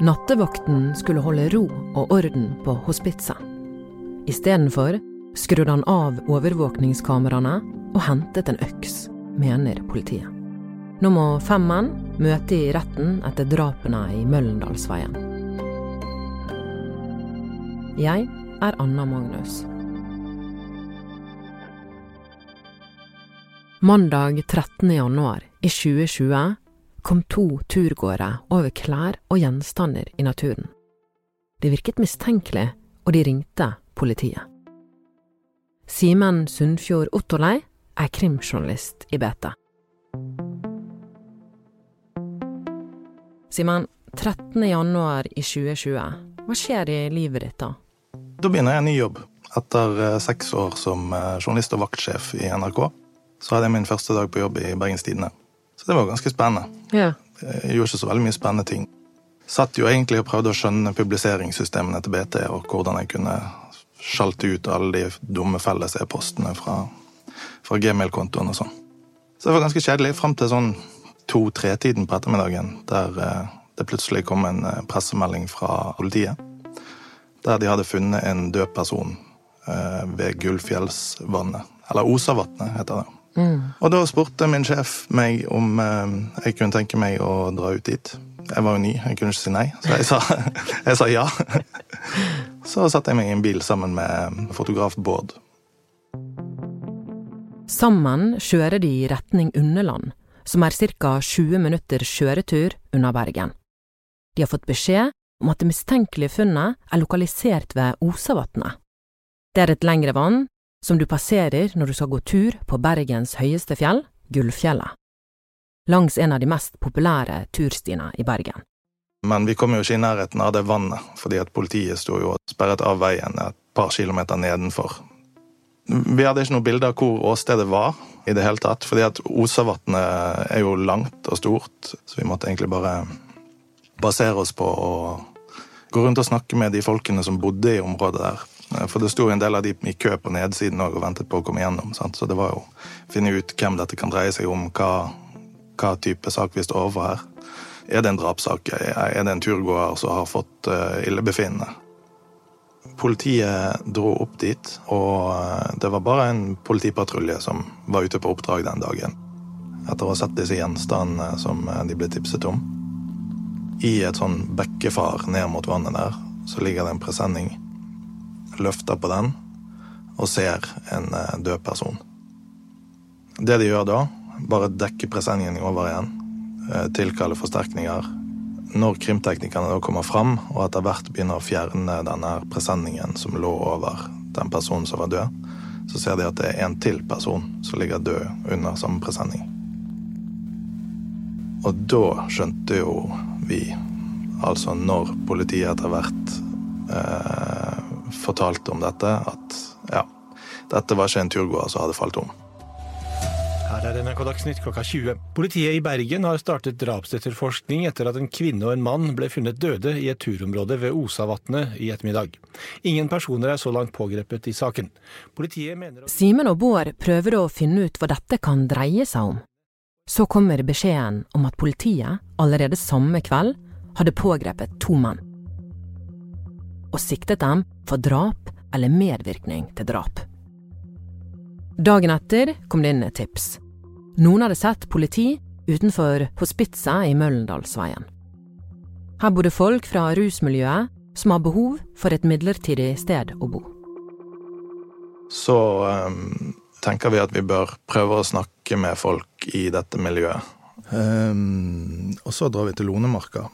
Nattevakten skulle holde ro og orden på hospitset. Istedenfor skrudde han av overvåkningskameraene og hentet en øks, mener politiet. Nå må fem menn møte i retten etter drapene i Møllendalsveien. Jeg er Anna Magnus. Mandag 13. januar i 2020 kom to turgåere over klær og gjenstander i naturen. Det virket mistenkelig, og de ringte politiet. Simen Sundfjord Ottolei er krimjournalist i BT. Simen, 13. januar i 2020, hva skjer i livet ditt da? Da begynner jeg en ny jobb. Etter eh, seks år som eh, journalist og vaktsjef i NRK, så hadde jeg min første dag på jobb i Bergens Tidende. Så det var ganske spennende. Ja. Jeg gjorde ikke så veldig mye spennende ting. Satt jo egentlig og prøvde å skjønne publiseringssystemene til BT, og hvordan jeg kunne sjalte ut alle de dumme felles e-postene fra, fra gmail-kontoen og sånn. Så det var ganske kjedelig fram til sånn to-tre-tiden på ettermiddagen, der eh, det plutselig kom en eh, pressemelding fra politiet. Der de hadde funnet en død person eh, ved Gullfjellsvannet. Eller Osavatnet, heter det. Og da spurte min sjef meg om eh, jeg kunne tenke meg å dra ut dit. Jeg var jo ny, jeg kunne ikke si nei, så jeg sa, jeg sa ja. Så satte jeg meg i en bil sammen med fotograf Bård. Sammen kjører de i retning Underland, som er ca. 20 minutter kjøretur unna Bergen. De har fått beskjed om at det mistenkelige funnet er lokalisert ved Osavatnet. Det er et lengre vann som du passerer når du skal gå tur på Bergens høyeste fjell, Gullfjellet. Langs en av de mest populære turstiene i Bergen. Men vi kom jo ikke i nærheten av det vannet, fordi at politiet sto jo og sperret av veien et par kilometer nedenfor. Vi hadde ikke noe bilde av hvor åstedet var i det hele tatt, fordi at Osavatnet er jo langt og stort, så vi måtte egentlig bare basere oss på å gå rundt og snakke med de folkene som bodde i området der. For det sto en del av de i kø på nedsiden og ventet på å komme gjennom. Sant? Så det var jo å finne ut hvem dette kan dreie seg om, hva, hva type sak vi står overfor her. Er det en drapssak? Er det en turgåer som har fått uh, illebefinnende? Politiet dro opp dit, og det var bare en politipatrulje som var ute på oppdrag den dagen. Etter å ha sett disse gjenstandene som de ble tipset om. I et sånn bekkefar ned mot vannet der, så ligger det en presenning løfter på den og ser en død person. Det de gjør da, bare dekker presenningen over igjen, tilkaller forsterkninger. Når krimteknikerne da kommer fram og etter hvert begynner å fjerne denne presenningen som lå over den personen som var død, så ser de at det er en til person som ligger død under samme presenning. Og da skjønte jo vi, altså når politiet etter hvert eh, fortalte om dette, at ja, dette var ikke en turgåer som hadde falt om. Her er NRK Dagsnytt klokka 20. Politiet i Bergen har startet drapsetterforskning etter at en kvinne og en mann ble funnet døde i et turområde ved Osavatnet i ettermiddag. Ingen personer er så langt pågrepet i saken. Politiet mener Simen og Bård prøver å finne ut hva dette kan dreie seg om. Så kommer beskjeden om at politiet allerede samme kveld hadde pågrepet to menn. Og siktet dem for drap eller medvirkning til drap. Dagen etter kom det inn et tips. Noen hadde sett politi utenfor hospitset i Møllendalsveien. Her bodde folk fra rusmiljøet som har behov for et midlertidig sted å bo. Så um, tenker vi at vi bør prøve å snakke med folk i dette miljøet. Um, og så drar vi til Lonemarka.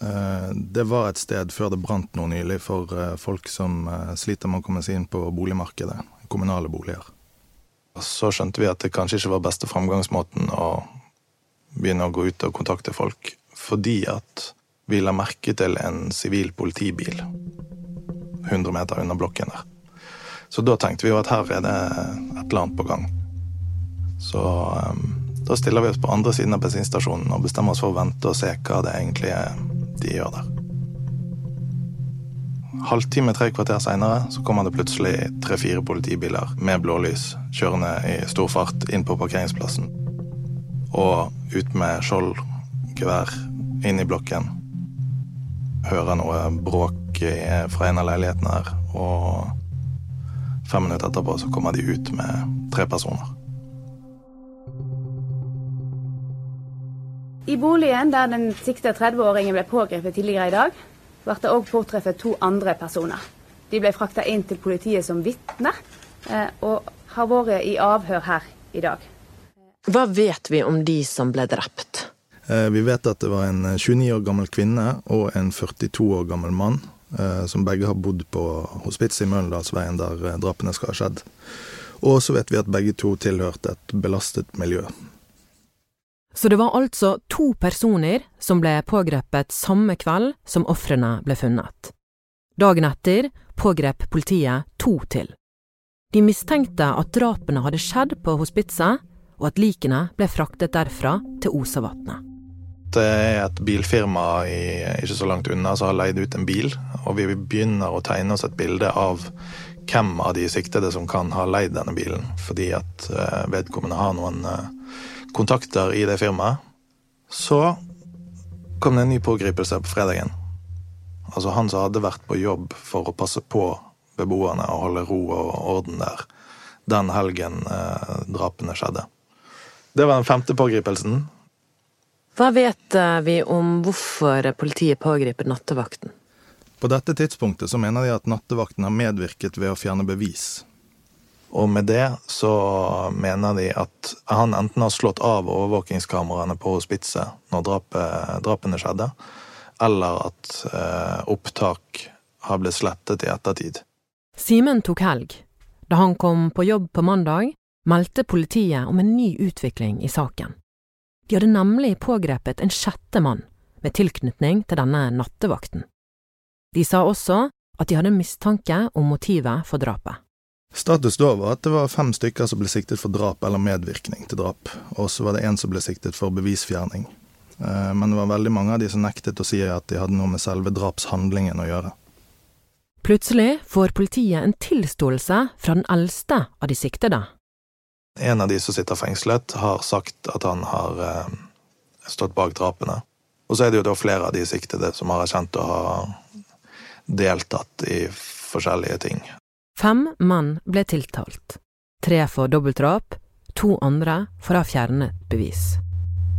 Uh, det var et sted før det brant noe nylig for uh, folk som uh, sliter med å komme seg inn på boligmarkedet. Kommunale boliger. Så skjønte vi at det kanskje ikke var beste framgangsmåten å begynne å gå ut og kontakte folk, fordi at vi la merke til en sivil politibil 100 meter under blokken der. Så da tenkte vi jo at her er det et eller annet på gang. Så um, da stiller vi oss på andre siden av bensinstasjonen og bestemmer oss for å vente og se hva det egentlig er de gjør der. Halvtime, tre kvarter seinere kommer det plutselig tre-fire politibiler med blålys kjørende i stor fart inn på parkeringsplassen. Og ut med skjold, gevær, inn i blokken. hører noe bråk fra en av leilighetene her. Og fem minutter etterpå så kommer de ut med tre personer. I boligen der den sikta 30-åringen ble pågrepet tidligere i dag, ble det òg påtreffet to andre personer. De ble frakta inn til politiet som vitner, eh, og har vært i avhør her i dag. Hva vet vi om de som ble drept? Eh, vi vet at det var en 29 år gammel kvinne og en 42 år gammel mann, eh, som begge har bodd på hospitset i Møllendalsveien, der drapene skal ha skjedd. Og så vet vi at begge to tilhørte et belastet miljø. Så det var altså to personer som ble pågrepet samme kveld som ofrene ble funnet. Dagen etter pågrep politiet to til. De mistenkte at drapene hadde skjedd på hospitset, og at likene ble fraktet derfra til Osavatnet. Det er et bilfirma i, ikke så langt unna som har leid ut en bil, og vi begynner å tegne oss et bilde av hvem av de siktede som kan ha leid denne bilen, fordi at eh, vedkommende har noen eh, kontakter i det firmaet. Så kom det en ny pågripelse på fredagen. Altså han som hadde vært på jobb for å passe på beboerne og holde ro og orden der den helgen eh, drapene skjedde. Det var den femte pågripelsen. Hva vet eh, vi om hvorfor politiet pågriper nattevakten? På dette tidspunktet så mener de at nattevakten har medvirket ved å fjerne bevis. Og med det så mener de at han enten har slått av overvåkingskameraene på hospitset når drapet, drapene skjedde, eller at eh, opptak har blitt slettet i ettertid. Simen tok helg. Da han kom på jobb på mandag, meldte politiet om en ny utvikling i saken. De hadde nemlig pågrepet en sjette mann med tilknytning til denne nattevakten. De sa også at de hadde mistanke om motivet for drapet. Status da var at det var fem stykker som ble siktet for drap eller medvirkning til drap, og så var det én som ble siktet for bevisfjerning. Eh, men det var veldig mange av de som nektet å si at de hadde noe med selve drapshandlingen å gjøre. Plutselig får politiet en tilståelse fra den eldste av de siktede. En av de som sitter fengslet, har sagt at han har eh, stått bak drapene. Og så er det jo da flere av de siktede som har erkjent å ha deltatt i forskjellige ting. Fem menn ble tiltalt. Tre for dobbeltdrap, to andre for å ha fjernet bevis.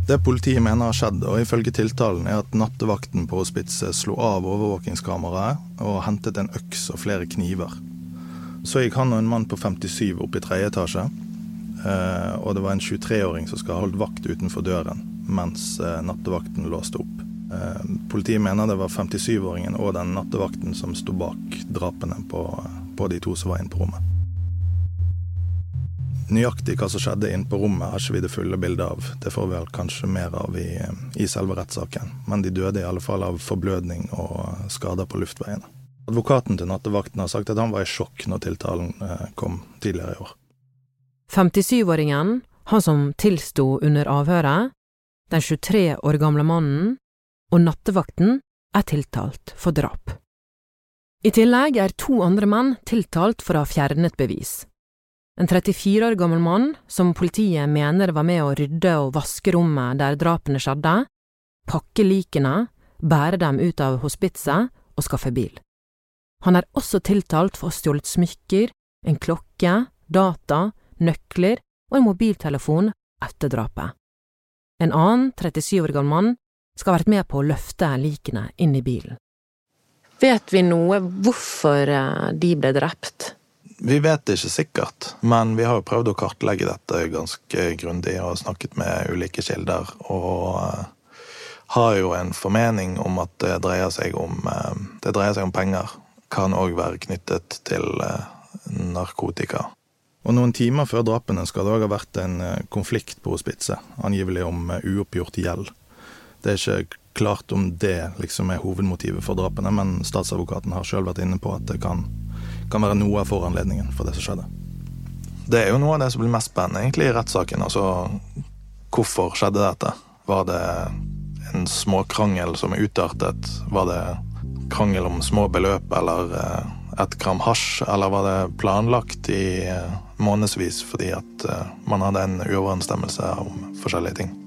Det politiet mener har skjedd, og ifølge tiltalen, er at nattevakten på hospitset slo av overvåkingskameraet og hentet en øks og flere kniver. Så gikk han og en mann på 57 opp i tredje etasje, eh, og det var en 23-åring som skal ha holdt vakt utenfor døren mens eh, nattevakten låste opp. Eh, politiet mener det var 57-åringen og den nattevakten som sto bak drapene på på de to som var inne på rommet. Nøyaktig hva som skjedde inne på rommet, har ikke vi det fulle bildet av. Det får vi vel kanskje mer av i, i selve rettssaken. Men de døde i alle fall av forblødning og skader på luftveiene. Advokaten til nattevakten har sagt at han var i sjokk når tiltalen eh, kom tidligere i år. 57-åringen, han som tilsto under avhøret, den 23 år gamle mannen og nattevakten er tiltalt for drap. I tillegg er to andre menn tiltalt for å ha fjernet bevis. En 34 år gammel mann, som politiet mener var med å rydde og vaske rommet der drapene skjedde, pakke likene, bære dem ut av hospitset og skaffe bil. Han er også tiltalt for å ha stjålet smykker, en klokke, data, nøkler og en mobiltelefon etter drapet. En annen, 37 år gammel mann, skal ha vært med på å løfte likene inn i bilen. Vet vi noe hvorfor eh, de ble drept? Vi vet det ikke sikkert, men vi har jo prøvd å kartlegge dette ganske grundig og snakket med ulike kilder. Og eh, har jo en formening om at det dreier seg om, eh, det dreier seg om penger. Kan òg være knyttet til narkotika. Og Noen timer før drapene skal det òg ha vært en konflikt på hospitset, angivelig om uoppgjort gjeld. Det er ikke klart om det liksom er hovedmotivet for drapene, men statsadvokaten har sjøl vært inne på at det kan, kan, være noe av foranledningen for det som skjedde. Det er jo noe av det som blir mest spennende egentlig i rettssaken. Altså hvorfor skjedde dette? Var det en småkrangel som er utartet? Var det krangel om små beløp eller eh, et gram hasj? Eller var det planlagt i eh, månedsvis fordi at eh, man hadde en uoverensstemmelse om forskjellige ting?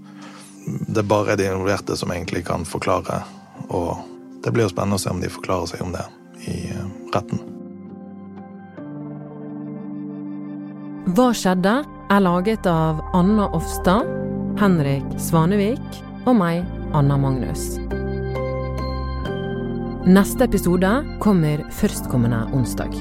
Det bare er de involverte som egentlig kan forklare. Og det blir jo spennende å se om de forklarer seg om det i eh, retten. Hva skjedde? er laget av Anna Offstad, Henrik Svanevik og meg, Anna Magnus. Neste episode kommer førstkommende onsdag.